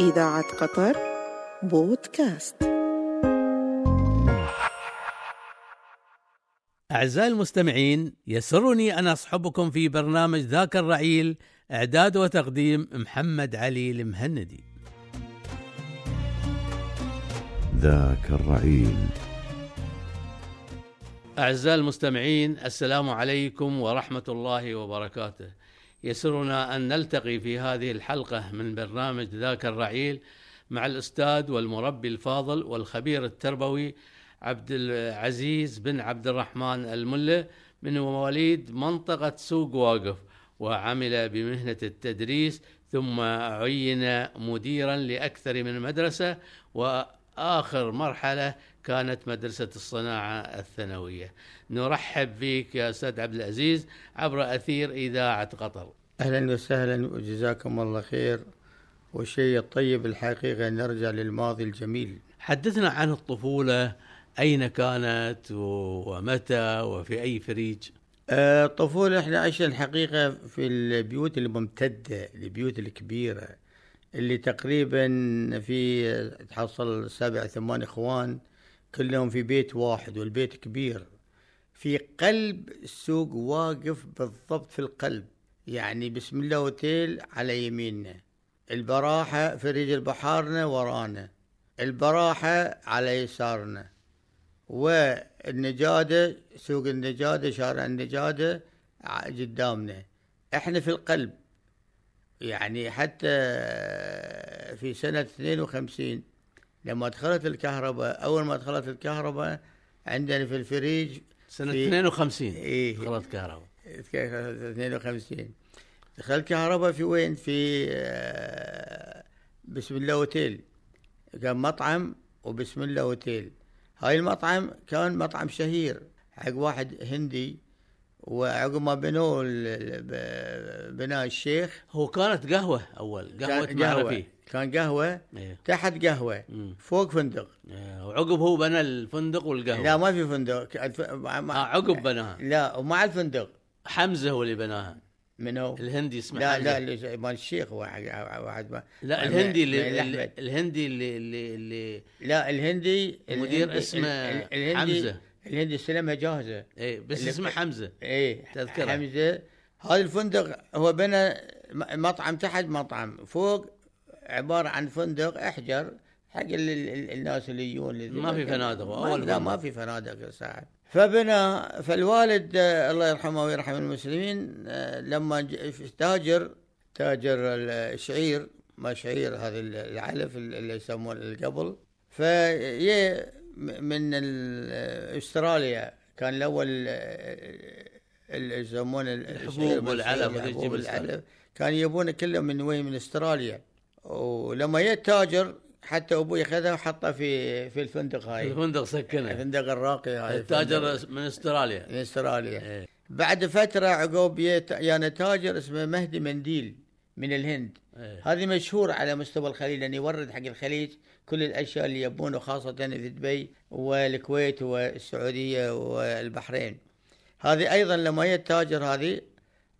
إذاعة قطر بودكاست. أعزائي المستمعين يسرني أن أصحبكم في برنامج ذاك الرعيل إعداد وتقديم محمد علي المهندي. ذاك الرعيل أعزائي المستمعين السلام عليكم ورحمة الله وبركاته. يسرنا أن نلتقي في هذه الحلقة من برنامج ذاك الرعيل مع الأستاذ والمربي الفاضل والخبير التربوي عبد العزيز بن عبد الرحمن الملة من مواليد منطقة سوق واقف وعمل بمهنة التدريس ثم عين مديرا لأكثر من مدرسة وآخر مرحلة كانت مدرسة الصناعة الثانوية. نرحب بك يا أستاذ عبد العزيز عبر أثير إذاعة قطر. أهلا وسهلا وجزاكم الله خير. والشيء الطيب الحقيقة نرجع للماضي الجميل. حدثنا عن الطفولة أين كانت ومتى وفي أي فريج؟ آه، الطفولة إحنا عشنا الحقيقة في البيوت الممتدة البيوت الكبيرة اللي تقريبا في تحصل سبع ثمان إخوان. كلهم في بيت واحد والبيت كبير في قلب السوق واقف بالضبط في القلب. يعني بسم الله اوتيل على يميننا. البراحة في رجل بحارنا ورانا. البراحة على يسارنا. والنجادة سوق النجادة شارع النجادة قدامنا. إحنا في القلب. يعني حتى في سنة 52 لما دخلت الكهرباء أول ما دخلت الكهرباء عندنا في الفريج سنة في- 52 إيه. دخلت كهرباء. 52 دخل كهرباء في وين؟ في آه، بسم الله أوتيل. كان مطعم وبسم الله أوتيل. هاي المطعم كان مطعم شهير حق واحد هندي وعقب ما بنوه بناء الشيخ. هو كانت قهوة أول قهوة كان معرفي كان قهوة إيه. تحت قهوة مم. فوق فندق إيه، وعقب هو بنى الفندق والقهوة لا ما في فندق الف- مع- آه عقب بناها لا ومع الفندق حمزة هو اللي بناها من هو؟ الهندي اسمه لا حمزة. لا اللي- مال الشيخ واحد واحد ما لا ما- الهندي ما- اللي, ما- اللي. الهندي اللي اللي, اللي لا الهندي المدير الهندي- اسمه ال- ال- الهندي حمزة. الهندي استلمها جاهزة إيه بس اسمه حمزة إيه تذكرها. حمزة هذا الفندق هو بنى مطعم تحت مطعم فوق عبارة عن فندق أحجر حق ال- ال- ال- الناس اللي يجون ما في فنادق، ما أول لا. ما في فنادق ساعه فبنى فالوالد آه، الله يرحمه ويرحم المسلمين آه، لما تاجر تاجر الشعير ما شعير هذا العلف اللي يسمونه القبل في من ال- أستراليا كان الأول ال- اللي يسمونه الحبوب والعلف كان يبون كلهم من وين؟ من أستراليا. ولما جاء تاجر حتى أبوي أخذها وحطها في في الفندق هاي. الفندق سكنه الفندق الراقي هاي التاجر الفندق من استراليا. من استراليا. إيه. بعد فترة عقب يانا تاجر اسمه مهدي منديل من الهند. إيه. هذه مشهور على مستوى الخليج لأنه يورد حق الخليج كل الأشياء اللي يبونه خاصة في دبي والكويت والسعودية والبحرين. هذه أيضا لما جاء التاجر هذه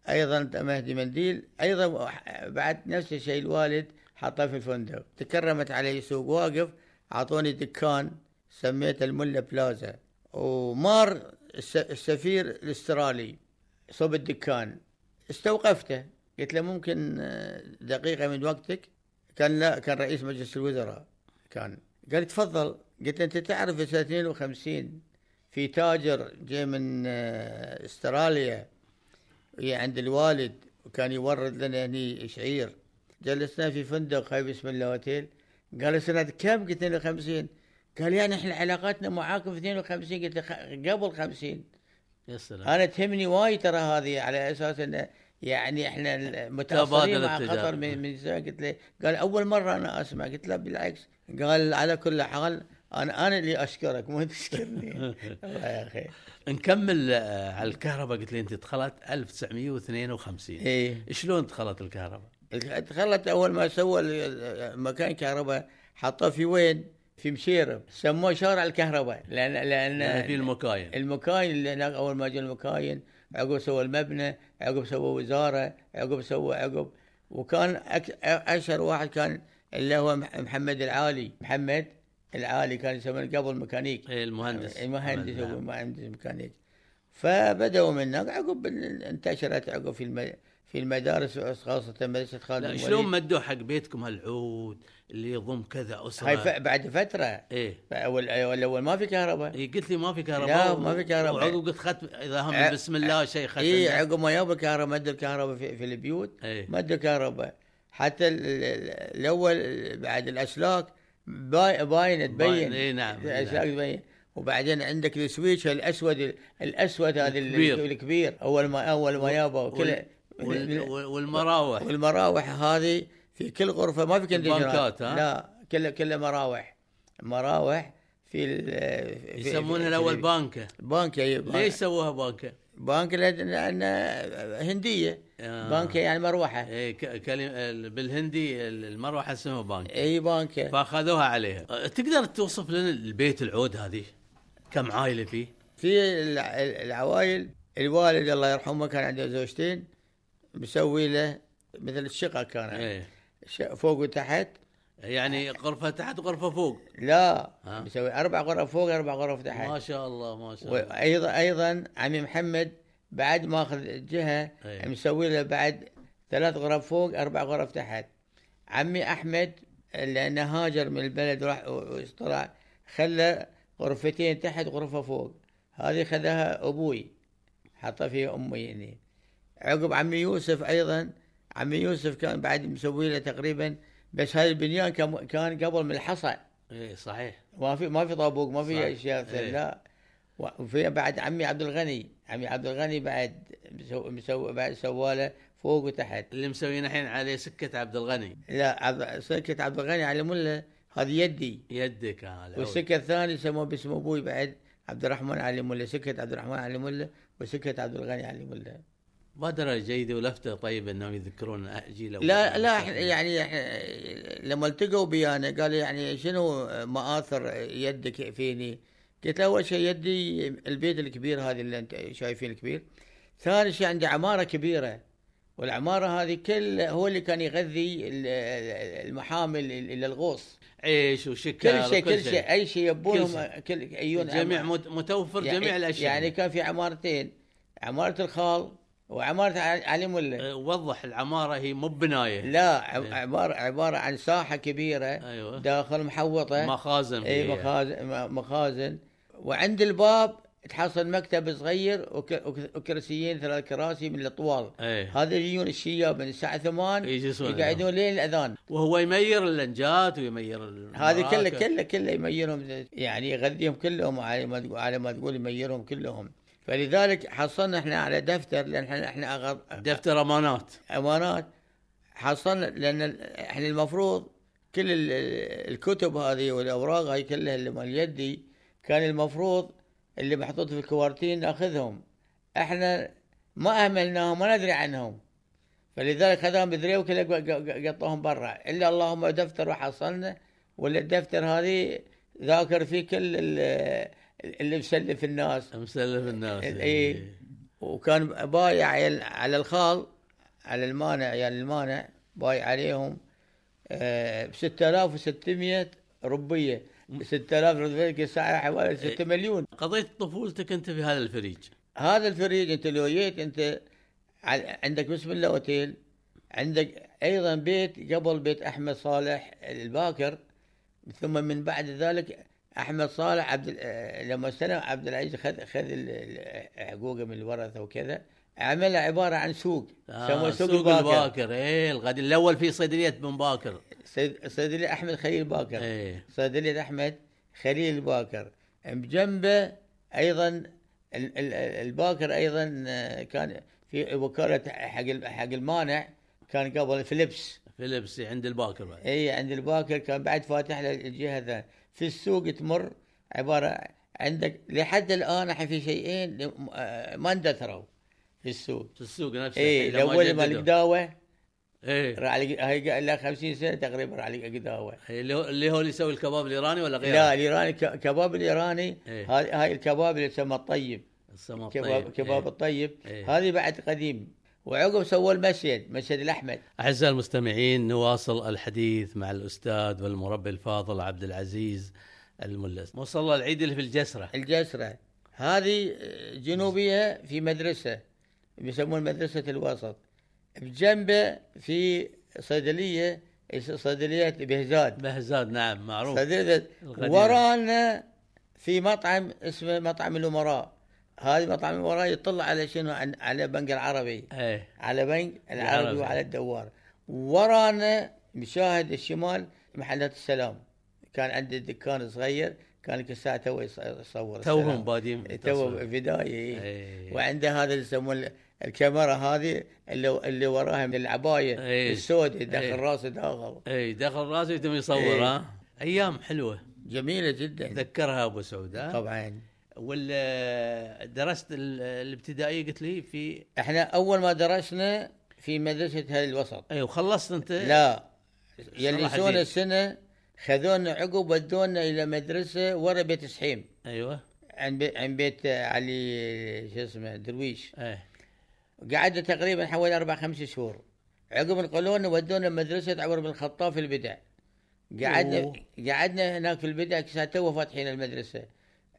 أيضا مهدي منديل أيضا بعد نفس الشيء الوالد حطه في الفندق. تكرمت علي سوق واقف أعطوني دكان سميته الملا بلازا. ومار الس- السفير الأسترالي صوب الدكان. استوقفته. قلت له ممكن آه، دقيقة من وقتك؟ كان لا كان رئيس مجلس الوزراء. كان. قال تفضل. قلت له أنت تعرف في سنة 52 في تاجر جاي من آه، أستراليا عند الوالد وكان يورد لنا هني شعير. جلسنا في فندق هاي بسم الله اوتيل قال سنة كم؟ قلت له 50 قال يعني إحنا علاقاتنا معاكم في 52 قلت له قبل 50 يا سلام. أنا تهمني وايد ترى هذه على أساس انه يعني إحنا متاثرين مع. قطر من من. قلت له قال أول مرة أنا أسمع. قلت له بالعكس. قال على كل حال أنا أنا اللي أشكرك مو تشكرني. الله يا أخي. نكمل آه، على الكهرباء. قلت لي أنت دخلت 1952 إيه. شلون دخلت الكهرباء؟ دخلت أول ما سوى مكان كهرباء حطوه في وين؟ في مشيرب سموه شارع الكهرباء. لأن لأن يعني في المكاين. المكاين اللي هناك أول ما جاء المكاين عقب سوى المبنى عقب سوى وزارة عقب سوى عقب. وكان أشهر واحد كان اللي هو مح- محمد العالي. محمد العالي كان يسمونه قبل ميكانيك. إيه المهندس. المهندس هو نعم. مهندس ميكانيك. فبدأوا من هناك عقب انتشرت عقب في. في المدارس خاصة مدرسة خالد لا شلون. مدوا حق بيتكم هالعود اللي يضم كذا أسرة هاي ف... بعد فترة إيه اول اول أول ما في كهرباء إيه قلت لي ما في كهرباء لا، ما في كهرباء. وعقب قلت ختم إذا هم ع- بسم الله شيء ختم اي. عقب ما جابوا الكهرباء مدوا الكهرباء في, في البيوت إيه. مدوا كهرباء حتى ال... ال- الأول بعد الأسلاك باي... باين تبين إيه نعم، الأسلاك نعم. تبين وبعدين عندك ال switch الأسود الأسود هذا ال- الكبير. الكبير أول ما أول ما جابوا كل وال... وال... وال- والمراوح. والمراوح هذه في كل غرفة ما في ها؟ لا كلها كلها مراوح. مراوح في في- يسمونها الأول بانكة. بانكة أي بانكة. ليش سووها بانكة؟ بانك لأن لأن هندية. آه. بانكا يعني مروحة. ك... كلمة ال- بالهندي المروحة اسمها بانك أي بانكا فأخذوها عليها. تقدر توصف لنا البيت العود هذه؟ كم عائلة فيه؟ في الع- العوائل. الوالد الله يرحمه كان عنده زوجتين. مسوي له مثل الشقة كان. إيه. فوق وتحت. يعني غرفة تحت وغرفة فوق. لا؟ مسوي أربع غرف فوق أربع غرف تحت. ما شاء الله ما شاء الله. وأيضا أيضا عمي محمد بعد ماخذ جهة أي. مسوي له بعد ثلاث غرف فوق أربع غرف تحت. عمي أحمد لأنه هاجر من البلد وراح وطلع خلى غرفتين تحت غرفة فوق. هذه خذها أبوي حطها فيها أمي يعني. عقب عمي يوسف أيضا عمي يوسف كان بعد مسوي له تقريبا بس هذا البنيان كان قبل من الحصى. إيه صحيح. ما في ما في طابوق ما. في اشياء إيه. لا. وفي بعد عمي عبد الغني عمي عبد الغني بعد مسوي مسوي بعد سواله فوق وتحت. اللي مسويين الحين عليه سكة عبد الغني. لا عبد سكة عبد الغني على مله هذه يدي. يدك ها العود. والسكة الثاني سموه باسم أبوي بعد عبد الرحمن علي مله سكة عبد الرحمن علي مله وسكة عبد الغني علي مله بادرة جيدة ولفتة طيبة إنهم يذكرون جيل أول. لا لا يعني لما التقوا بيانا قالوا يعني شنو مآثر يدك فيني؟ قلت له أول شيء يدي البيت الكبير هذا اللي أنت شايفين الكبير. ثاني شيء عندي عمارة كبيرة والعمارة هذه كل هو اللي كان يغذي ال- المحامل إلى الغوص. عيش وشكر كل شيء كل شيء أي شيء يبونهم كل كل جميع متوفر يعني جميع الأشياء يعني كان في عمارتين عمارة الخال وعمارة علي مله. أه، وضح العمارة هي مو بناية. لا إيه. عباره عبارة عن ساحة كبيرة أيوه. داخل محوطة. مخازن اي. مخازن مخازن. وعند الباب تحصل مكتب صغير وك- وك- وكرسيين ثلاث كراسي من الطوال إيه. هذا يجون الشياب من الساعة 8 يجلسون. يقعدون لين الأذان. وهو يمير اللنجات ويمير هذه المراكب. كلها كلها يميرهم يعني يغذيهم كلهم على ما تقول يميرهم كلهم. فلذلك حصلنا إحنا على دفتر لأن إحنا إحنا أغض- دفتر أمانات. أمانات. حصلنا لأن إحنا المفروض كل ال- الكتب هذه والأوراق هاي كلها اللي مال يدي كان المفروض اللي محطوط في الكوارتين ناخذهم. إحنا ما أهملناهم ما ندري عنهم. فلذلك خذاهم بذريه وكله قطوهم برا. إلا اللهم دفتر وحصلنا ولا الدفتر هذه ذاكر فيه كل اللي مسلف الناس. مسلف الناس ال- إيه. وكان بايع على الخال على المانع يعني المانع بايع عليهم ب 6600 ربيه 6000 ربيه ساعه حوالي 6 مليون. قضيت طفولتك أنت في هذا الفريج؟ هذا الفريق أنت لو جيت أنت عندك بسم الله أوتيل عندك أيضا بيت قبل بيت أحمد صالح الباكر ثم من بعد ذلك أحمد صالح عبد آه، لما استلم عبد العزيز خذ خذ ال- ال- حقوقه من الورثة وكذا عملها عبارة عن سوق سموه آه سوق, سوق الباكر الباكر إيه الغد الأول في صيدلية بن باكر. صيدلية أحمد خليل باكر. إيه. صيدلية أحمد خليل باكر. بجنبه أيضا ال- ال- الباكر أيضا آه، كان في وكالة حق حق المانع كان قبل فيليبس. فيليبس عند الباكر بعد. اي عند الباكر كان بعد فاتح له الجهة ذا. في السوق تمر عبارة عندك لحد الآن الحين في شيئين آه، ما اندثروا في السوق في السوق نفسه اي ما الأول مال. القداوه إيه هاي له 50 سنة تقريبا على قداوة إيه، اللي هو اللي يسوي الكباب الإيراني ولا غيره؟ لا الإيراني كباب الإيراني إيه. هاي الكباب اللي يسمى الطيب كباب الطيب. كباب إيه. الطيب إيه. هذه بعد قديم وعقب سووا المسجد مسجد الأحمد. أعزائي المستمعين نواصل الحديث مع الأستاذ والمربي الفاضل عبد العزيز الملس. مصلى العيد اللي في الجسرة. الجسرة. هذه جنوبية في مدرسة يسمون مدرسة الوسط. بجنبه في صيدلية صيدليه بهزاد. بهزاد نعم معروف. صيدلية القديمة. ورانا في مطعم اسمه مطعم الأمراء. هذه مطعم الامراء يطل على شنو على بنك العربي إيه على بنك العربي العربي. وعلى الدوار ورانا مشاهد الشمال محلات السلام كان عندي دكان صغير كان كل ساعة تو يص- يصور توهم. بادين تو بداية إيه. إيه. وعنده هذا اللي يسمون الكاميرا هذه اللي اللي وراها من العباية إيه. السوداء داخل إيه. راسه داخل اي دخل راسه يتم يصور إيه. ها أيام حلوة جميلة جدا تذكرها أبو سعود طبعا ولا درست ال- الابتدائية قلت لي في إحنا أول ما درسنا في مدرسة هذا الوسط. اي وخلصت أنت؟ لا. يلبسون الدين. السنة خذونا عقب ودونا إلى مدرسة ورا بيت سحيم أيوه. عن بي عن بيت علي شو اسمه درويش. إيه. قعدنا تقريبا حوالي أربع خمس شهور. عقب نقلونا ودونا مدرسة عمر بن الخطاب في البدع. قعدنا. قعدنا هناك في البدع تو فاتحين المدرسة.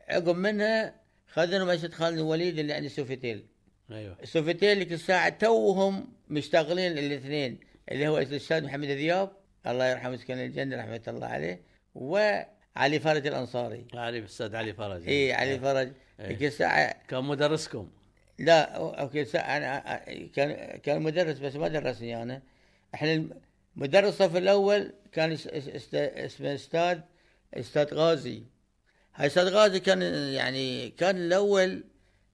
عقب منها خذنا مدرسة خالد الوليد اللي عند سوفيتيل أيوه. السوفيتيل اللي كل ساعة توهم مشتغلين الاثنين اللي هو الأستاذ محمد ذياب الله يرحمه يسكن الجنة رحمة الله عليه وعلي فرج الأنصاري. علي الاستاذ علي فرج. إي علي فرج. إيه. كل ساعة كان مدرسكم؟ لا okay أنا كان كان مدرس بس ما درسني أنا. إحنا مدرس الصف الأول كان اسمه أستاذ أستاذ غازي. هاي أستاذ غازي كان يعني كان الأول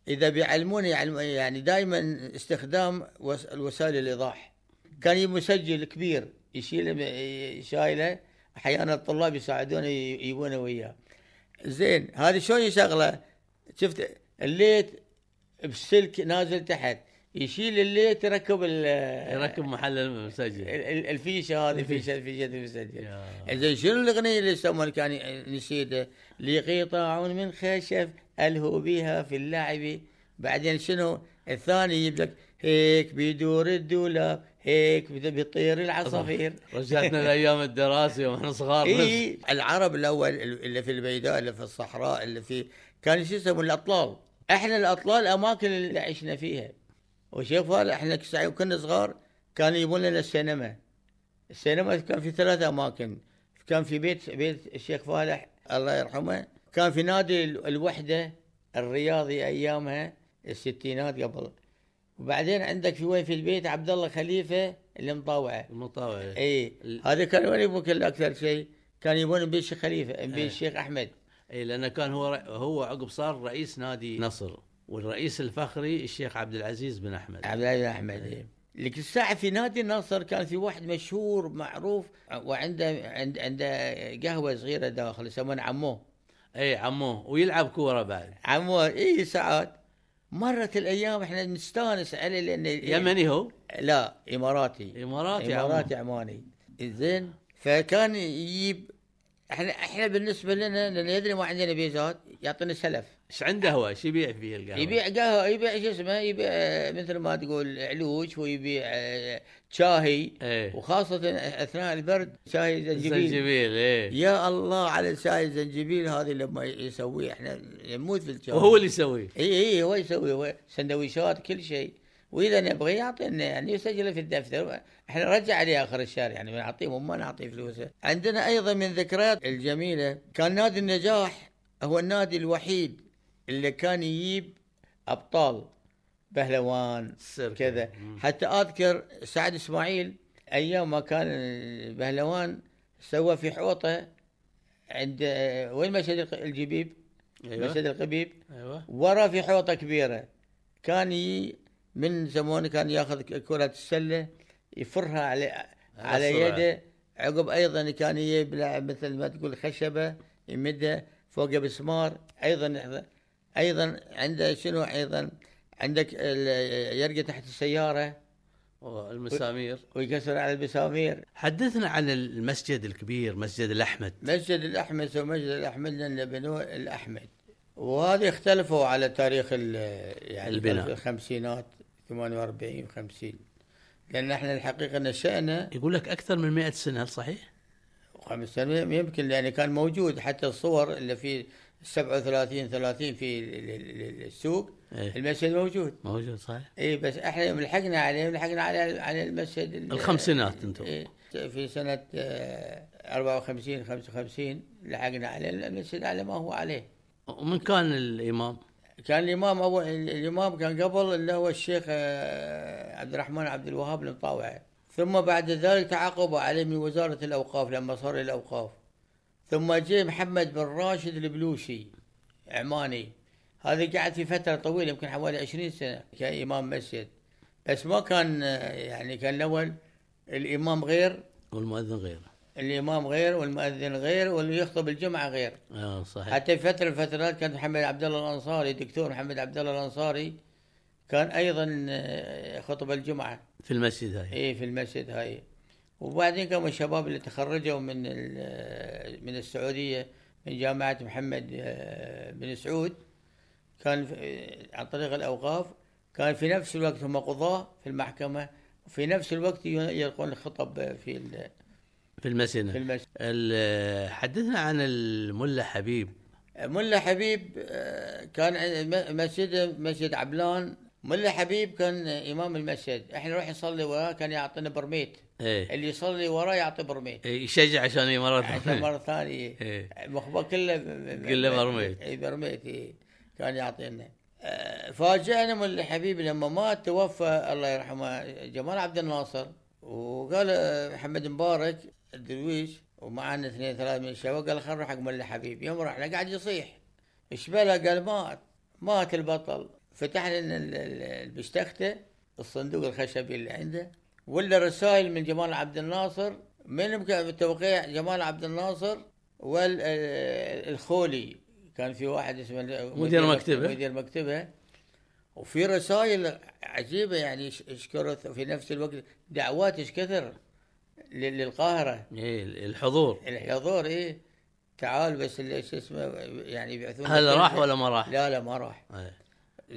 إذا بيعلموني يعلم- يعني دائما استخدام وس- الوسائل الإيضاح. كان مسجل كبير يشيله شايله أحيانا الطلاب يساعدونه يجيبونه وياه. زين هذه شلون يشغله شفت الليت بسلك نازل تحت. يشيل الليت يركب ال يركب محل المسجل ال- ال- الفيشة هذه فيشه فيشة المسجل. زين شنو الأغنية اللي يسمون كان نسيته لي قطاع من خشب ألهو بها في اللعب. بعدين شنو؟ الثاني يجيب لك هيك بيدور الدولاب هيك بيطير العصافير. رجعتنا لأيام الدراسة وإحنا صغار. إي. العرب الأول اللي في البيداء اللي في الصحراء اللي في كان شو يسمون الأطلال. إحنا الأطلال الاماكن اللي عشنا فيها. وشوف هذا إحنا كنا صغار كانوا يجيبون لنا السينما. السينما كان في ثلاث أماكن. كان في بيت بيت الشيخ فالح الله يرحمه. كان في نادي ال- الوحدة الرياضي أيامها الستينات قبل. وبعدين عندك في وين في البيت عبد الله خليفة اللي مطاوعه المطاوع إي. ال- هذا كان وين يبون كل أكثر شيء. كان يبون بيت الشيخ خليفة. بيت الشيخ أحمد. إي لأنه كان هو هو عقب صار رئيس نادي نصر. والرئيس الفخري الشيخ عبد العزيز بن أحمد. عبد العزيز أحمد. إيه. لك الساعة في نادي النصر كان في واحد مشهور معروف وعنده عند عنده قهوة صغيرة داخل يسمونه عموه اي عموه ويلعب كورة بعد. عموه اي ساعات. مرت الأيام إحنا نستانس عليه لأن يمني هو؟ لا إماراتي. إماراتي. إماراتي عماني. زين فكان يجيب إحنا إحنا بالنسبة لنا لأن يدري ما عندنا بيزات يعطينا سلف. إيش عنده هو؟ إيش يبيع فيه القهوة؟ يبيع قهوة يبيع شو اسمه يبيع مثل ما تقول علوش ويبيع شاهي إيه. وخاصة أثناء البرد شاي زنجبيل زنجبيل إيه. يا الله على شاي الزنجبيل هذه لما يسويه إحنا نموت في الشاي وهو اللي يسويه. إي إي هو يسوي هو سندويشات كل شيء. وإذا نبغى يعطينا يعني يسجله في الدفتر. إحنا نرجع عليه آخر الشهر يعني نعطيه ما نعطيه فلوسه. عندنا أيضا من الذكريات الجميلة كان نادي النجاح هو النادي الوحيد اللي كان يجيب أبطال بهلوان. كذا. حتى أذكر سعد إسماعيل أيام ما كان بهلوان سوى في حوطة عند وين مسجد الجبيب؟ أيوه. مسجد القبيب؟ أيوه. ورا في حوطة كبيرة. كان ي... من زمان كان ياخذ كرة السلة يفرها على على. يده. عقب أيضا كان يجيب مثل ما تقول خشبة يمدها فوق بسمار. أيضا أيضا عنده شنو أيضا؟ عندك يرقى تحت السيارة. المسامير. ويكسر على البسامير حدثنا عن المسجد الكبير مسجد الأحمد. مسجد الأحمد سوى مسجد الأحمد لأن بنوه الأحمد. وهذه اختلفوا على تاريخ ال- يعني البناء. الخمسينات 48 50 لأن إحنا الحقيقة نشأنا يقول لك أكثر من 100 سنة هل صحيح؟ خمس سنوات يمكن لأن كان موجود حتى الصور اللي في 37 30 في ال- ال- ال- السوق إيه. المسجد موجود موجود صحيح؟ اي بس إحنا يوم لحقنا عليه لحقنا على على المسجد ال- الخمسينات أنتم. إيه في سنة آه، 54 55 لحقنا عليه المسجد على ما هو عليه ومن كان الإمام؟ كان الإمام اول الإمام كان قبل اللي هو الشيخ آه، عبد الرحمن عبد الوهاب المطاوعي ثم بعد ذلك تعاقبوا عليه من وزارة الأوقاف لما صار الأوقاف. ثم جاء محمد بن راشد البلوشي عماني. هذا قعد في فترة طويلة يمكن حوالي 20 سنة كإمام مسجد. بس ما كان يعني كان الأول الإمام غير. والمؤذن غيره الإمام غير والمؤذن غير واللي يخطب الجمعة غير. آه صحيح. حتى في فترة من الفترات كان محمد عبد الله الأنصاري دكتور محمد عبد الله الأنصاري. كان أيضا آه، خطب الجمعة. في المسجد هاي. اي في المسجد هاي. وبعدين قاموا الشباب اللي تخرجوا من ال- من السعودية من جامعة محمد آه، بن سعود. كان عن طريق الأوقاف. كان في نفس الوقت هم قضاه في المحكمة. وفي نفس الوقت يلقون الخطب في في المسجد. في المسجد. ال- حدثنا عن الملا حبيب. ملا حبيب آه، كان مسجد مسجد عبلان. ملا حبيب كان إمام المسجد. إحنا نروح نصلي وراه كان يعطينا برميت. إيه. اللي يصلي وراه يعطي برميت. إيه، يشجع عشان مرة عشان ثانية مرة ثانية. إيه. مخبر كله كله برميت. اي برميت إيه. كان يعطينا. آه، فاجأنا ملا حبيب لما مات توفى الله يرحمه جمال عبد الناصر. وقال آه، محمد مبارك الدرويش ومعنا اثنين ثلاثة من الشباب قال خلينا نروح حق ملا حبيب. يوم رحنا قاعد يصيح. إيش بلا؟ قال مات. مات البطل. فتح لنا ال- ال- البشتخته الصندوق الخشبي اللي عنده ولا رسائل من جمال عبد الناصر من توقيع جمال عبد الناصر والخولي كان في واحد اسمه مدير مكتبه. مدير مكتبه وفي رسائل عجيبة يعني يشكر في نفس الوقت دعوات إيش كثر لل- للقاهرة إيه الحضور الحضور إيه تعال بس اللي اسمه يعني يبعثون هل راح. ولا ما راح؟ لا لا ما راح إيه.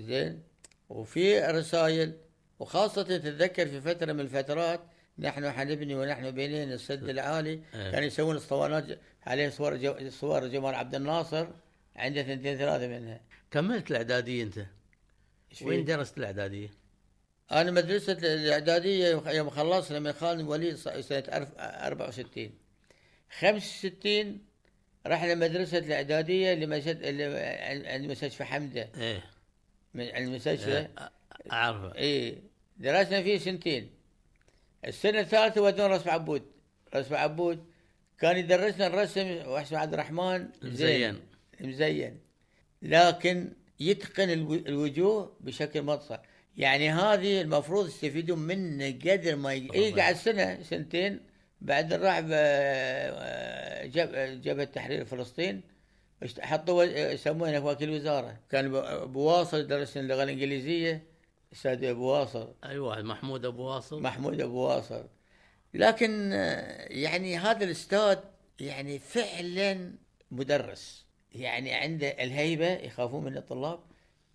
زين؟ وفي رسائل وخاصة تتذكر في فترة من الفترات نحن حنبني ونحن بنين السد العالي إيه. كانوا يسوون اسطوانات عليه صور جو صور جمال عبد الناصر عنده ثنتين ثلاثة منها. كملت الإعدادية أنت؟ إيش فيه؟ وين درست الإعدادية؟ أنا مدرسة الإعدادية يوم خلصنا من خالد وليد سنة ألف- 64 65 رحنا مدرسة الإعدادية اللي عند مستشفى حمدة. إيه. من المستشفى. إيه، اعرفه إيه درسنا فيه سنتين. السنة الثالثة ودونا رسم عبود رسم عبود كان يدرسنا الرسم واحد اسمه عبد الرحمن زين مزين. لكن يتقن الو- الوجوه بشكل مطصع يعني هذه المفروض يستفيدون منه قدر ما ي... اي قعد سنة سنتين بعدين راح ب- جب جبهة تحرير فلسطين. حطوا يسمونه وكيل وزارة. كان بواصل درسنا اللغة الإنجليزية أستاذ ابو واصل. اي واحد محمود ابو واصل. محمود ابو واصل. لكن يعني هذا الاستاذ يعني فعلا مدرس. يعني عنده الهيبة يخافون من الطلاب.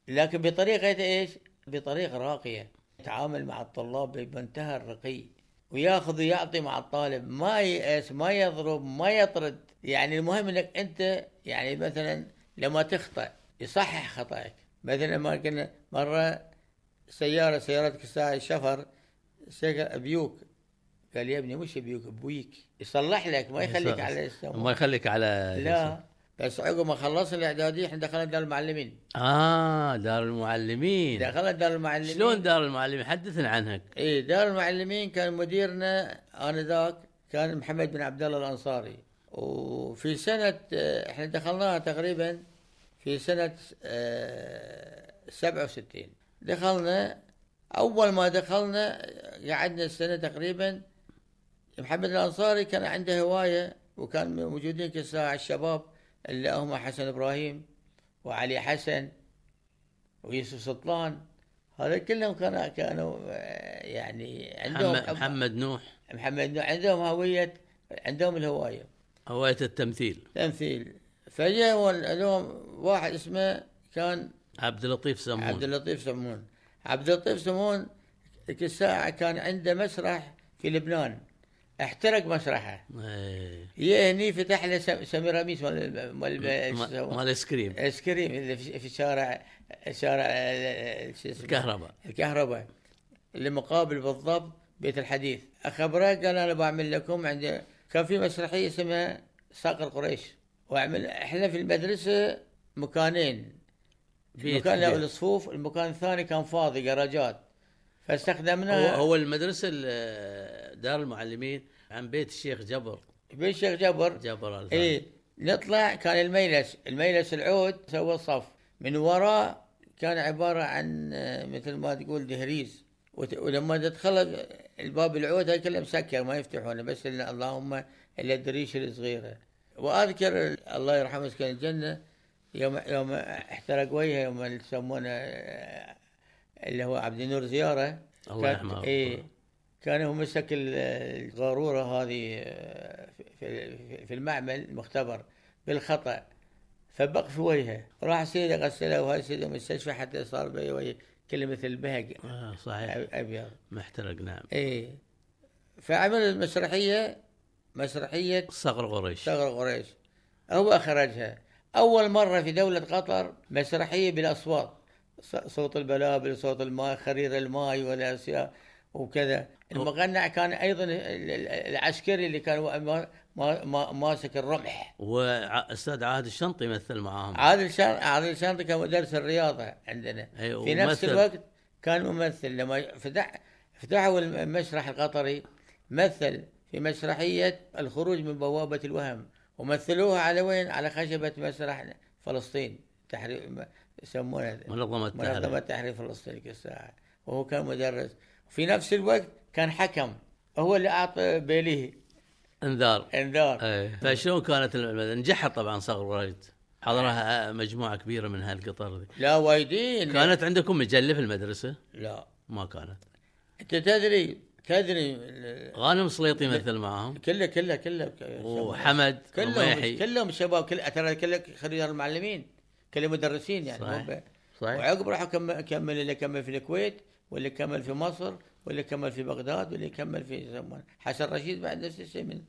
لكن بطريقة إيش؟ بطريقة راقية. يتعامل مع الطلاب بمنتهى الرقي. وياخذ ويعطي مع الطالب ما ييأس ما يضرب ما يطرد. يعني المهم إنك أنت يعني مثلا لما تخطأ يصحح خطأك. مثلا ما كنا مرة سيارة سيارتك الساعة الشفر أبيوك. قال يا ابني مش أبيوك أبويك. يصلح لك ما يخليك على ما السماء يخليك على لا. بس عقب ما خلصنا الإعدادية إحنا دخلنا دار المعلمين. آه دار المعلمين. دخلنا دار المعلمين. شلون دار المعلمين؟ حدثنا عنها إيه دار المعلمين كان مديرنا انذاك كان محمد بن عبد الله الأنصاري. وفي سنة آه، إحنا دخلناها تقريبا في سنة آه، 67 دخلنا أول ما دخلنا آه، قعدنا السنة تقريبا. محمد الأنصاري كان عنده هواية وكان موجودين كالساعة الشباب. اللي هم حسن إبراهيم وعلي حسن ويوسف سلطان. هذا كلهم كانوا كانوا آه، يعني عندهم محمد, محمد نوح. محمد نوح. عندهم هوية عندهم الهواية. هواية التمثيل. تمثيل. فجاء لهم واحد اسمه كان عبد اللطيف سمون. عبد اللطيف سمون. عبد اللطيف سمون ذيك الساعة كان عنده مسرح في لبنان. احترق مسرحه. يا هني فتح له سم- سميراميس مال مال؟ مال ice cream. آيس كريم اللي في في شارع شارع آه، الكهرباء. الكهرباء. اللي مقابل بالضبط بيت الحديث. أخبره قال أنا بعمل لكم عند كان في مسرحية اسمها صقر قريش. واعمل إحنا في المدرسة مكانين. بيت مكان له. الصفوف المكان الثاني كان فاضي جراجات. فاستخدمناها. هو المدرسة ال- دار المعلمين عن بيت الشيخ جبر. بين الشيخ جبر؟ جبر إيه. نطلع كان الميلس الميلس العود سوى الصف من وراء كان عبارة عن آه، مثل ما تقول دهريز. ولما تدخل الباب العود هاي كله مسكر ما يفتحونه بس إلا اللهم إلا الدريش الصغيرة. وأذكر الله يرحمه يسكن الجنة يوم يوم احترق وجهه يوم يسمونه آه، اللي هو عبد النور زيارة. الله يرحمه. إيه كان هو مسك ال- القارورة هذه آه، في- المعمل المختبر بالخطأ فبق في وجهه. راح سيده غسله وهاي سيده المستشفى حتى صار بي وجه كله مثل بهق آه صحيح. أبيض. محترق نعم. إيه. فعمل المسرحية مسرحية صقر قريش. ثغر قريش. هو أخرجها. أول مرة في دولة قطر مسرحية بالأصوات. صوت البلابل صوت الماء خرير الماء والأشياء وكذا. المغنى كان أيضا ال- ال- العسكري اللي كان ماسك الرمح. واستاذ عادل الشنطي يمثل معاهم. عادل شان عادل شانطي كان مدرس الرياضة عندنا. أي، في نفس. الوقت كان ممثل. لما فتح فتحوا المسرح القطري مثل في مسرحية الخروج من بوابة الوهم ومثلوها على وين؟ على خشبة مسرح فلسطين. تحرير يسمونها منظمة التحرير. منظمة تحرير. فلسطين تلك الساعة وهو كان مدرس. في نفس الوقت كان حكم. هو اللي أعطى بيليه. إنذار. إنذار. إيه. فشلون كانت نجحت طبعا صقر قريش حضرها مجموعة كبيرة من هالقطر ذي لا وايدين. كانت عندكم مجلة في المدرسة؟ لا. ما كانت. أنت تدري تدري غانم سليطي يمثل معاهم. كله كله كله. وحمد كلهم كلهم شباب كل ترى كله خريج المعلمين. كلهم مدرسين يعني صحيح. صحيح وعقب راح كمل كمل اللي كمل في الكويت واللي كمل في مصر واللي كمل في بغداد واللي كمل في يسمونه حسن رشيد بعد نفس الشيء من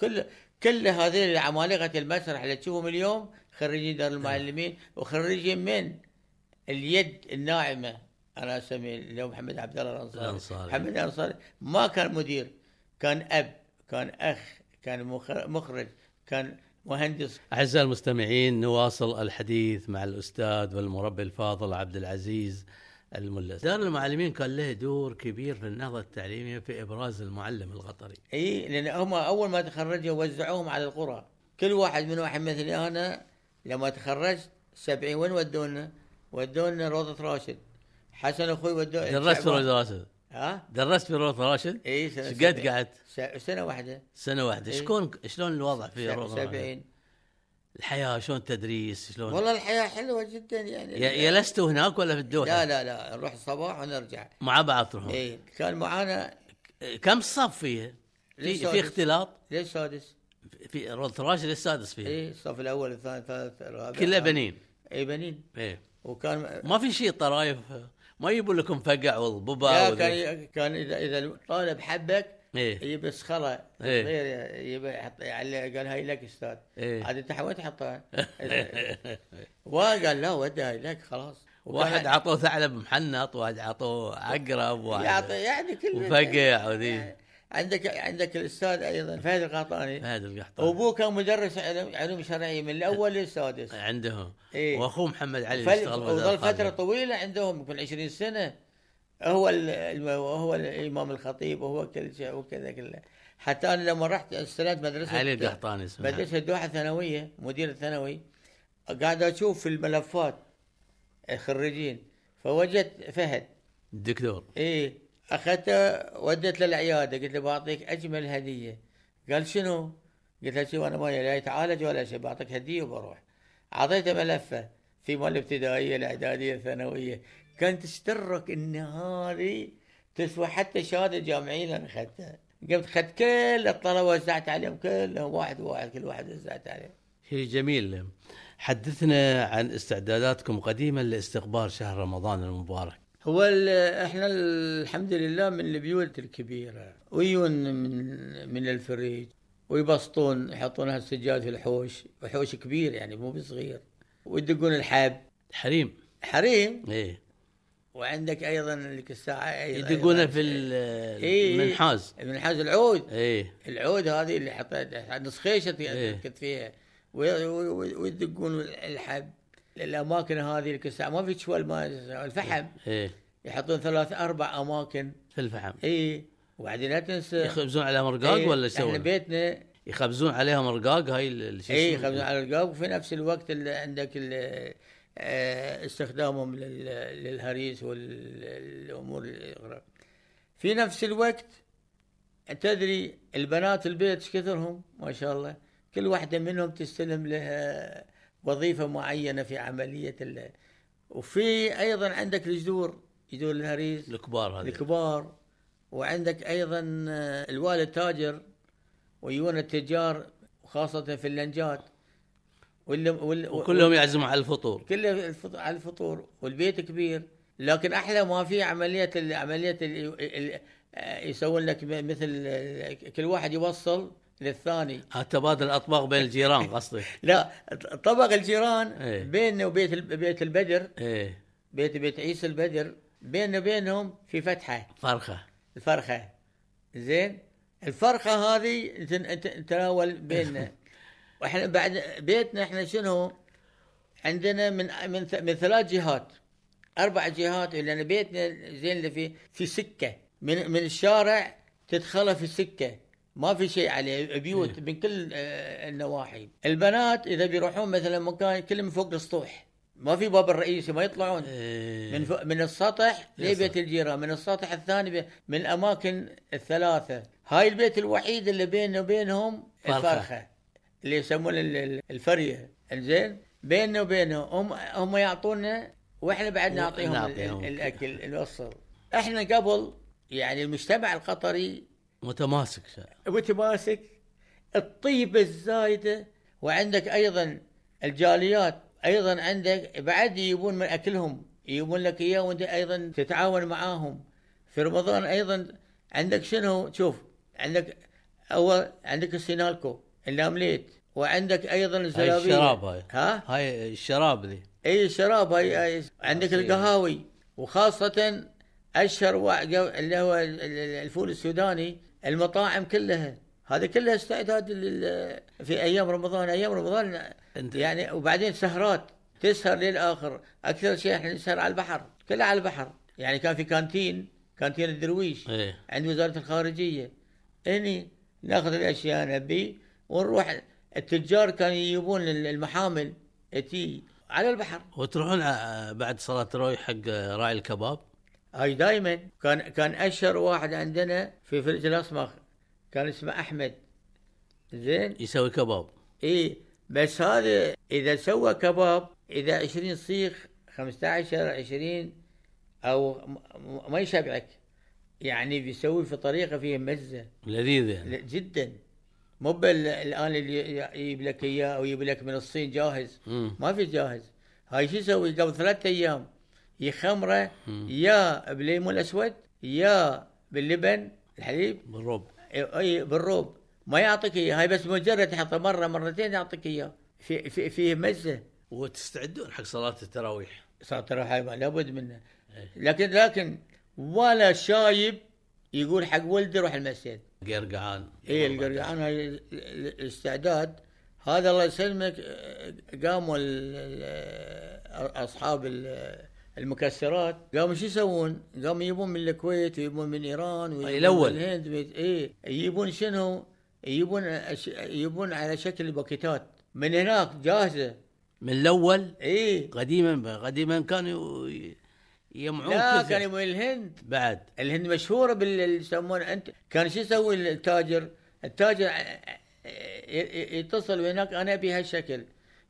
كل كل هذه عمالقه المسرح اللي تشوفهم اليوم خريجين دار المعلمين وخريجين من اليد الناعمة أنا اسميه اليوم محمد عبد الله الأنصاري الأنصاري. محمد الأنصاري ما كان مدير كان أب كان أخ كان مخ- مخرج كان مهندس. أعزائي المستمعين نواصل الحديث مع الأستاذ والمربي الفاضل عبد العزيز الملس. دار المعلمين كان له دور كبير في النهضة التعليمية في إبراز المعلم القطري إي لأن هم أول ما تخرجوا وزعوهم على القرى. كل واحد من واحد مثلي أنا لما تخرجت سبعين وين ودونا؟ ودونا روضة راشد. حسن أخوي ودونا درست في روضة راشد. ها؟ درست في روضه راشد؟ اي سنة إيش قد. قعدت؟ س- سنة واحدة. سنة واحدة. إيه. شكون شلون الوضع في. روضه راشد؟ سبعين. الحياة شلون التدريس؟ شلون؟ والله الحياة حلوة جدا يعني. جلستوا هناك ولا في الدوحه لا لا لا. نروح الصباح ونرجع. مع بعض تروحون؟ اي كان معانا كم صف فيها في في؟ اختلاط؟ ليش سادس؟ في روضه راشد السادس فيها. اي الصف الأول الثاني الثالث الرابع كلها بنين؟ اي بنين. إيه. وكان ما في شيء طرايف؟ ما يجيبوا لكم فقع والضبا لا. كان كان اذا إذا الطالب حبك إيه يجيب صخره إيه. صغير يجيب يحط يعلق قال هاي لك أستاذ إيه. عاد أنت وين تحطها؟ وقال لا ودها هاي لك خلاص واحد عطوه ثعلب محنط واحد عطوه عقرب واحد يعطي يعني كل وفقع وذي يعني عندك عندك الأستاذ أيضا فهد القحطاني. هذا القحطان وابوه كان مدرس علوم علوم شرعية من الأول للسادس. عندهم إيه. وأخوه محمد علي فل- يشتغل وظل فترة. طويلة عندهم يمكن 20 سنة. هو ال- هو الإمام الخطيب وهو كل شيء وكذا كله حتى أنا لما رحت استلمت مدرسة علي القحطاني اسمه. مدرسة دوحة ثانوية مدير الثانوي. قاعد أشوف في الملفات الخريجين فوجدت فهد. الدكتور إيه. اخذته وديت له العياده قلت له بعطيك أجمل هدية. قال شنو؟ قلت له شوف أنا ما لا يتعالج ولا شيء بعطيك هدية وبروح. أعطيته ملفة في مال الابتدائيه الإعدادية الثانوية. كان تشترك إن هذه تسوى حتى شهادة جامعية أنا أخذتها. قمت أخذت كل الطلبة وزعت عليهم كلهم واحد واحد كل واحد وزعت عليهم. شيء جميل. حدثنا عن استعداداتكم قديما لاستقبال شهر رمضان المبارك. هو إحنا الحمد لله من البيوت الكبيرة. ويون من من الفريج. ويبسطون يحطون هالسجاد في الحوش. وحوش كبير يعني مو بصغير. ويدقون الحب حريم. حريم؟ إيه. وعندك أيضا لك الساعة أيضا يدقونه في إيه. المنحاز. منحاز العود. إيه. العود هذه اللي حطيت. نص خيشة إيه. تركت فيها. وي- وي- ويدقون الحب. الاماكن هذه لك الساعة ما في شوال ما الفحم. إيه. يحطون ثلاث أربع أماكن. في الفحم. اي وبعدين لا تنسى. يخبزون عليها مرقاق إيه، ولا إحنا يسوون؟ بيتنا. يخبزون عليها مرقاق هاي اي؟ يخبزون على الرقاب وفي نفس الوقت اللي عندك ال- آه، استخدامهم لل- للهريس والأمور الأخرى. في نفس الوقت تدري البنات البيت إيش كثرهم؟ ما شاء الله. كل واحدة منهم تستلم لها وظيفة معينة في عملية ال... وفي أيضا عندك الجذور جذور الهريس الكبار هذه. الكبار. وعندك أيضا آه، الوالد تاجر ويون التجار وخاصة في اللنجات. واللي وال... وكلهم يعزموا على الفطور. كله الفط- على الفطور. والبيت كبير. لكن أحلى ما في عملية ال- عملية. آه، يسوون لك مثل آه، كل واحد يوصل للثاني. تبادل الأطباق بين الجيران قصدي. لا طبق الجيران إيه. بيننا وبيت بيت البدر. إيه. بيت بيت عيسى البدر. بيننا وبينهم في فتحة. فرخة. الفرخة. زين؟ الفرخة هذه تن- ت- تناول بيننا. وإحنا بعد بيتنا إحنا شنو؟ عندنا من من من ثلاث جهات. أربع جهات لأن بيتنا زين اللي في في سكة. من من الشارع تدخله في السكه ما في شيء عليه بيوت من كل آه، النواحي البنات إذا بيروحون مثلا مكان كلهم فوق السطوح ما في باب الرئيسي ما يطلعون إيه. من ف... من السطح لبيت الجيران من السطح الثاني. من الأماكن الثلاثة هاي البيت الوحيد اللي بيننا وبينهم. الفرخة اللي يسمونه ال- ال- الفرية زين بيننا وبينهم هم هم يعطونا وإحنا بعد نعطيهم نعطيهم. ال- الأكل الوصل إحنا قبل يعني المجتمع القطري متماسك متماسك الطيبة الزايدة وعندك أيضا الجاليات أيضا عندك بعد يجيبون من أكلهم يجيبون لك إياه وأنت أيضا تتعاون معاهم. في رمضان أيضا عندك شنو؟ شوف عندك أول عندك السينالكو النامليت وعندك أيضا هاي الزلابية. الشراب هاي. ها؟ هاي الشراب ذي. أي الشراب هاي, هاي. عندك القهاوي وخاصة أشهر وا- اللي هو ال- ال- الفول السوداني المطاعم كلها. هذه كلها استعداد في أيام رمضان. أيام رمضان أنت- يعني وبعدين سهرات تسهر للآخر. أكثر شيء إحنا نسهر على البحر كلها على البحر. يعني كان في كانتين كانتين الدرويش إيه. عند وزارة الخارجية. هني ناخذ الأشياء نبي ونروح. التجار كانوا يجيبون المحامل تي على البحر. وتروحون ع- بعد صلاة التراويح حق راعي الكباب؟ هاي دائما كان كان أشهر واحد عندنا في فلج الاسماك كان اسمه أحمد. زين؟ يسوي كباب. إي بس هذا إذا سوى كباب إذا 20 صيخ 15 20 أو ما يشبعك. يعني بيسوي في طريقة فيها مزة. لذيذ لا، جدا. مو بال- الآن اللي يجيب لك إياه أو يجيب لك من الصين جاهز. مم. ما في جاهز. هاي شو يسوي؟ قبل ثلاثة أيام يخمره. يا بالليمون الأسود يا باللبن الحليب. بالرب أي بالروب. ما يعطيك إياه. هاي بس مجرد تحطه مرة مرتين يعطيك إياه. في في فيه مزة. وتستعدون حق صلاة التراويح. هاي ما- لابد منه لكن لكن ولا شايب يقول حق ولده روح المسجد. قرقعان اي القرقعان هاي ال- ال- الاستعداد. هذا الله يسلمك. قاموا أصحاب المكسرات قاموا شو يسوون؟ قاموا يجيبون من الكويت ويجيبون من إيران ويجيبون. من الهند اي يجيبون شنو؟ يجيبون أش- يجيبون على شكل باكيتات من هناك جاهزة من الأول اي قديما قديما كانوا يجمعون لا كل كان شيء. من الهند بعد الهند مشهورة بال يسمونه أنت كان شو يسوي التاجر؟ التاجر يتصل هناك أنا أبي هالشكل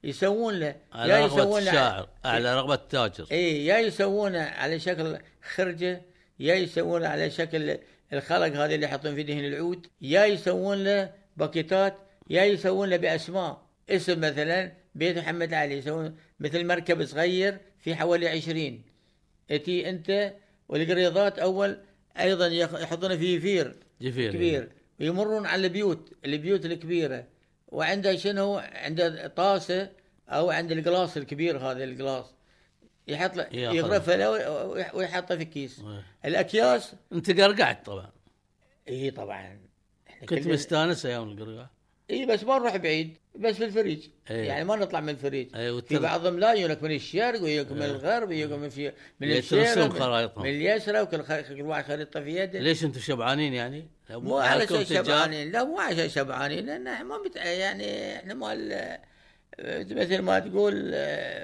يسوون له على رغبة الشاعر على رغبة التاجر اي يا يسوونه على شكل خرجة يا يسوونه على شكل الخلق هذه اللي يحطون في دهن العود يا يسوون له باكيتات يا يسوون له بأسماء. اسم مثلا بيت محمد علي يسوون مثل مركب صغير في حوالي عشرين. إتي أنت والقريضات أول أيضا يحطون فيه جفير جفير كبير. ويمرون على البيوت البيوت الكبيرة. وعنده شنو؟ عنده طاسه أو عند القلاص الكبير هذا القلاص. يحط له. يغرفه له ويح- ويحطه في كيس. إيه. الأكياس أنت قرقعت طبعا. اي طبعا. كنت مستانس أيام القرقع اي بس ما نروح بعيد بس في الفريج. إيه. يعني ما نطلع من الفريج. إيه، في بعضهم لا يجونك من الشرق ويجونك من الغرب ويجونك من في من الشرق خرايطهم. من اليسرى وكل خ- كل واحد خريطه في يده. ليش أنتم شبعانين يعني؟ مو على شيء شبعانين لا مو على شيء شبعانين. لأن إحنا ما بت... يعني إحنا مال مثل ما تقول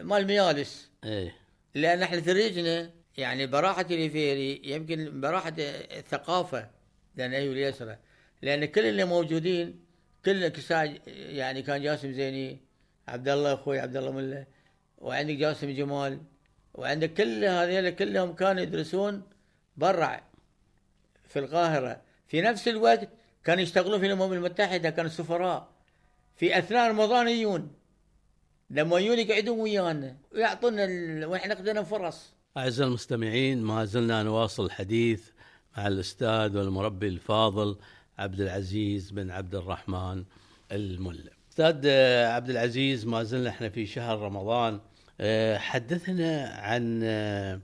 مال ميالس إيه. لأن إحنا فريجنا يعني براحة الفيري يمكن براحة الثقافة لأن هي اليسرى. لأن كل اللي موجودين كل كساج يعني كان جاسم زيني عبد الله أخوي عبد الله ملة وعندك جاسم جمال وعندك كل هذول كلهم كانوا يدرسون برا في القاهرة. في نفس الوقت كانوا يشتغلون في الأمم المتحدة كانوا سفراء. في أثناء رمضان يجون لما يجون يقعدون ويانا ويعطونا ال... وإحنا قدنا فرص. أعزائي المستمعين ما زلنا نواصل الحديث مع الأستاذ والمربي الفاضل عبد العزيز بن عبد الرحمن الملا أستاذ آه، عبد العزيز ما زلنا إحنا في شهر رمضان. آه، حدثنا عن آه،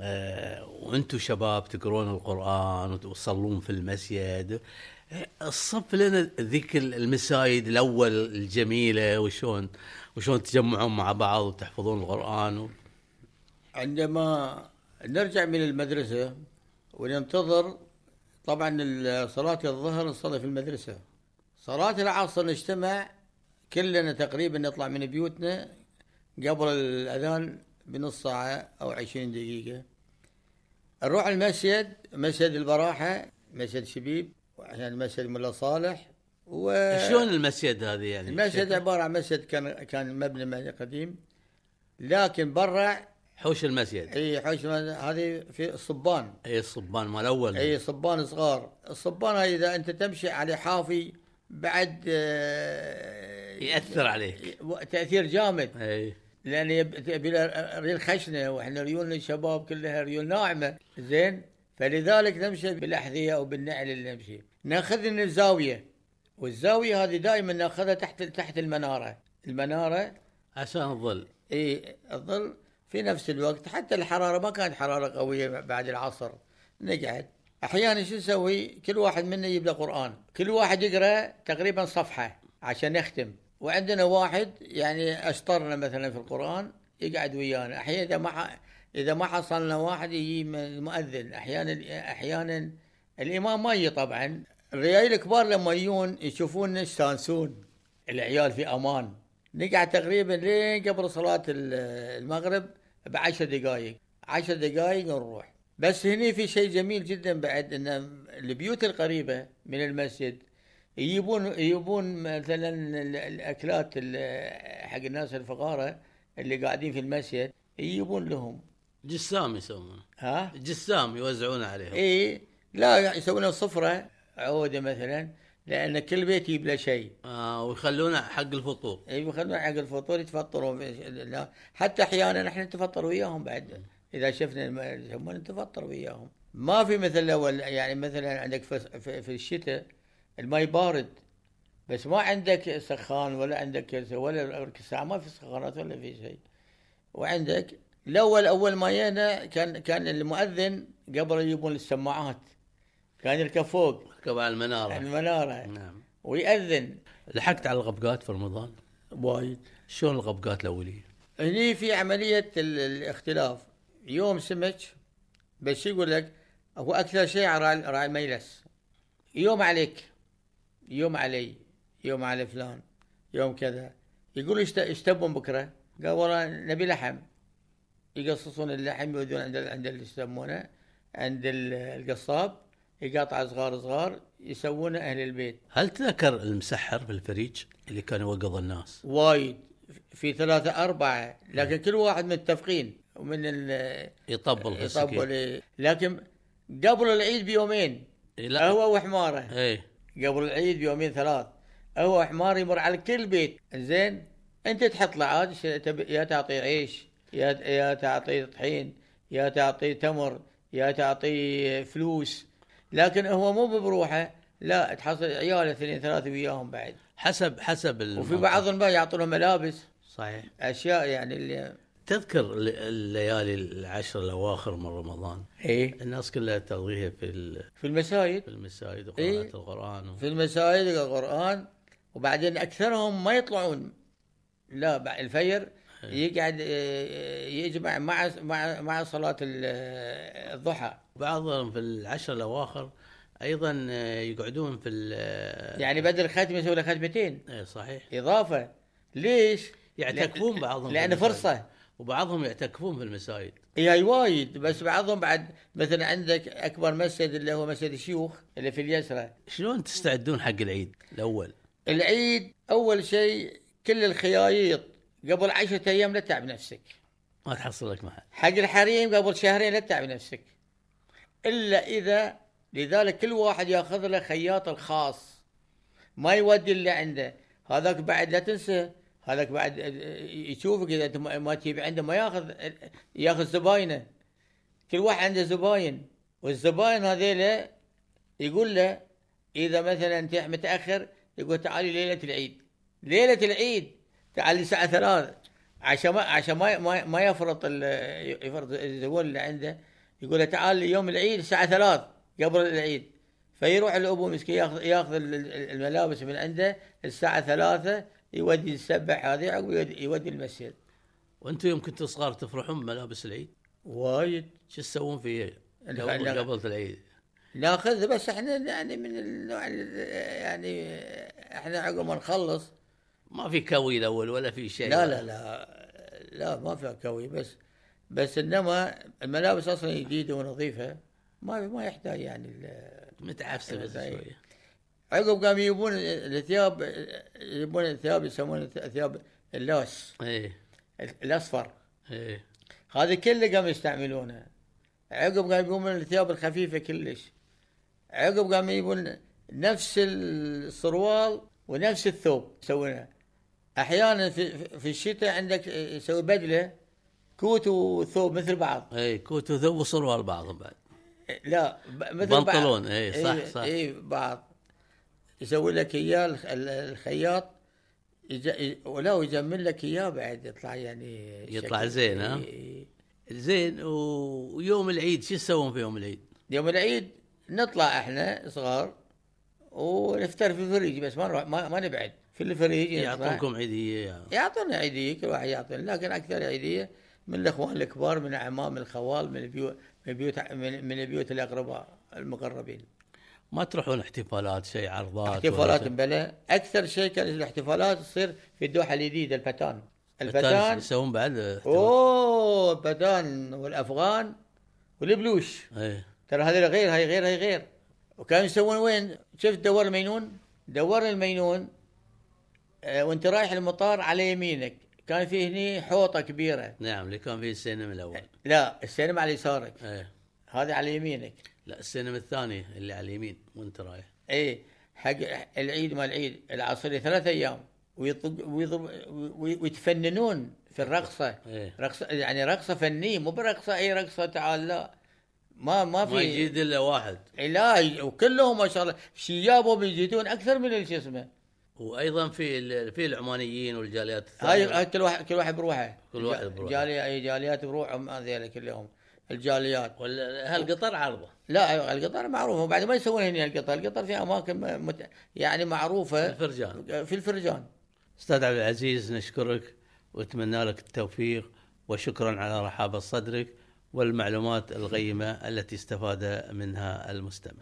آه، وأنتم شباب تقرون القرآن وتصلون في المسجد. آه، صف لنا ذيك المسايد الأول الجميلة وشون وشون تجمعون مع بعض وتحفظون القرآن. و... عندما نرجع من المدرسة وننتظر طبعا صلاة الظهر نصلي في المدرسة صلاة العصر نجتمع كلنا تقريبا نطلع من بيوتنا قبل الأذان بنص ساعة أو عشرين دقيقة نروح المسجد مسجد البراحة مسجد شبيب وعشان مسجد ملا صالح و شلون المسجد هذه يعني؟ المسجد؟ عبارة عن مسجد كان كان مبنى قديم لكن برا حوش المسجد. إي حوش هذه في صبان إي الصبان مال الأول إي صبان صغار. الصبان إذا أنت تمشي على حافي بعد آه، يأثر عليك. تأثير جامد. إي. لأن يب- يبي ريل خشنة وإحنا ريولنا الشباب كلها ريول ناعمة. زين؟ فلذلك نمشي بالأحذية أو بالنعل اللي نمشي. نأخذ من الزاوية. والزاوية هذه دائما نأخذها تحت تحت المنارة. المنارة عشان الظل. إي الظل في نفس الوقت حتى الحرارة ما كانت حرارة قوية بعد العصر. نقعد أحيانا شو نسوي؟ كل واحد منا يجيب له قرآن. كل واحد يقرأ تقريبا صفحة عشان نختم وعندنا واحد يعني أشطرنا مثلا في القرآن يقعد ويانا. أحيانا إذا ما إذا ما حصلنا واحد يجي من المؤذن أحيانا أحيانا الإمام ما يجي طبعا. الرجال الكبار لما يجون يشوفونا يستانسون. العيال في أمان. نقعد تقريبا لين قبل صلاة ال- المغرب بعشر دقائق عشر دقائق نروح. بس هني في شيء جميل جدا بعد إن البيوت القريبة من المسجد يجيبون يجيبون مثلا ال- الأكلات ال- حق الناس الفقراء اللي قاعدين في المسجد يجيبون لهم. جسام يسمونه ها؟ جسام يوزعونه عليهم. اي لا يسوون لهم صفرة عودة مثلا. لأن كل بيت يجيب له شيء. آه ويخلونه حق الفطور. اي بيخلون حق الفطور يتفطروا حتى أحيانا إحنا نتفطر وياهم بعد. إذا شفنا يسمون نتفطر وياهم. ما في مثل الأول يعني مثلا عندك في, في, الشتاء الماء بارد. بس ما عندك سخان ولا عندك ولا ساعة ما في سخانات ولا في شيء. وعندك الأول أول ما جينا كان كان المؤذن قبل يجيبون السماعات. كان يركب فوق. ركب على المنارة. المنارة. نعم. ويأذن. لحقت على الغبقات في رمضان؟ وايد. شلون الغبقات الأولية؟ هني في عملية ال- الاختلاف. يوم سمك بس يقول لك هو أكثر شيء راعي راعي الميلس يوم عليك. يوم علي. يوم على فلان. يوم كذا. يقول إيش تبون بكرة؟ قال والله نبي لحم. يقصصون اللحم يودون عند عند اللي يسمونه عند ال- القصاب. يقاطع صغار صغار يسوونه أهل البيت. هل تذكر المسحر في الفريج اللي كان يوقظ الناس؟ وايد. في ثلاثة أربعة. لكن كل واحد متفقين ومن ال يطبل. يطبل. لكن قبل العيد بيومين. إيه، لا. هو وحماره. إيه. قبل العيد بيومين ثلاث. هو وحمار يمر على كل بيت. زين. أنت تحط له عاد يا تعطي عيش. يا يا تعطي طحين. يا تعطي تمر. يا تعطيه فلوس. لكن هو مو بروحه لا تحصل عياله اثنين ثلاثة وياهم بعد. حسب حسب وفي الموقف. بعضهم بقى يعطونهم ملابس. صحيح. أشياء يعني اللي تذكر ال- الليالي العشر الأواخر من رمضان؟ إيه. الناس كلها تقضيها في ال- في المساجد. في المساجد وقراءة إيه. القرآن و... في المساجد القرآن وبعدين أكثرهم ما يطلعون. لا بعد الفجر يقعد آه، يجمع مع مع مع صلاة ال- آه، الضحى. بعضهم في العشر الأواخر أيضا آه، يقعدون في ال- يعني بدل ختمة يسوي له ختمتين إيه صحيح. إضافة. ليش؟ يعتكفون بعضهم المساجد. فرصة. وبعضهم يعتكفون في المساجد. هي وايد. بس بعضهم بعد مثلا عندك أكبر مسجد اللي هو مسجد الشيوخ اللي في اليسرى. شلون تستعدون حق العيد الأول؟ العيد أول شيء كل الخيايط قبل عشرة أيام لا تتعب نفسك. ما تحصل لك محل حق الحريم قبل شهرين لا تتعب نفسك. إلا إذا لذلك كل واحد يأخذ له خياط الخاص. ما يودي اللي عنده. هذاك بعد لا تنسى. هذاك بعد يشوفك إذا أنت ما ما تجيب عنده ما يأخذ يأخذ زباينه. كل واحد عنده زباين. والزباين هذيلا يقول له إذا مثلا أنت متأخر يقول تعالي ليلة العيد. ليلة العيد. تعالي الساعة ثلاث عشان ما عشان ما ما, ما يفرط يفرط الزبون اللي عنده يقول له تعال يوم العيد الساعة ثلاث قبل العيد. فيروح الأبو مسكين ياخذ ياخذ ال- ال- الملابس من عنده الساعة ثلاثة يودي السبح هذه عقب يودي, المسجد. وأنتم يوم كنتوا صغار تفرحون بملابس العيد؟ وايد. شو تسوون فيه لا- قبل, العيد؟ ناخذ بس إحنا يعني من النوع ال- يعني إحنا عقب ما نخلص ما في كوي الأول ولا في شيء. لا لا لا لا ما فيها كوي بس بس إنما الملابس أصلا جديدة ونظيفة ما ما يحتاج يعني متعفسة بس. شوية. عقب قاموا يجيبون الثياب يجيبون الثياب يسمون ثياب اللوس إيه. الأصفر. إيه. هذه كله قاموا يستعملونها عقب قاموا يجيبون الثياب الخفيفة كلش. عقب قاموا يجيبون نفس السروال ونفس الثوب يسوونها أحيانا في, في الشتاء عندك يسوي بدلة كوت وثوب مثل بعض إيه كوت وثوب وصروال بعضهم بعد لا مثل بنطلون، إيه، صح، صح. اي بعض يسوي لك إياه الخ- ال- الخياط يج... ولا ويجمل لك إياه بعد يطلع يعني يطلع زين، ها؟ إي- إي. زين ويوم العيد شو تسوون في يوم العيد؟ يوم العيد نطلع إحنا صغار ونفتر في الفريج بس ما نروح ما, ما نبعد في الفريج نطلع. يعطونكم عيدية يعني. يعطونا عيدية كل واحد يعطينا لكن أكثر عيدية من الأخوان الكبار من اعمام الخوال من البيوت من بيوت من, من بيوت الأقرباء المقربين ما تروحون احتفالات شيء عرضات احتفالات؟ بلا أكثر شيء كانت الاحتفالات تصير في الدوحة الجديده الفتان الفتان يسوون بعد احتفال؟ أوه الفتان والأفغان والبلوش إيه ترى هذه غير هاي غير هاي غير وكانوا يسوون وين؟ شفت دوار المينون؟ دوار المينون وانت رايح المطار على يمينك. كان في هني حوطة كبيرة. نعم اللي كان فيه السينما الأول. لا السينما على يسارك. إيه. هذه على يمينك. لا السينما الثاني اللي على اليمين وانت رايح. اي حق العيد ما العيد العصري ثلاث أيام. ويطق ويتفننون في الرقصة. إيه. رقصه يعني رقصة فنية مو برقصة أي رقصة تعال لا. ما ما في. ما يجيد إلا واحد. لا وكلهم ما شاء الله شيابهم يجيدون أكثر من شو اسمه. وأيضا في ال- في العمانيين والجاليات هاي الثانية. هاي كل واحد كل واحد بروحه. كل واحد بروحه. جاليه أي جاليات بروحهم هذول كلهم. الجاليات. ولا هالقطر عرضه. لا القطار معروفه وبعد ما يسوون هنا القطار القطار في أماكن مت... يعني معروفة. الفرجان. في الفرجان. أستاذ عبد العزيز نشكرك واتمنى لك التوفيق وشكرا على رحابه صدرك والمعلومات القيمه التي استفاد منها المستمع.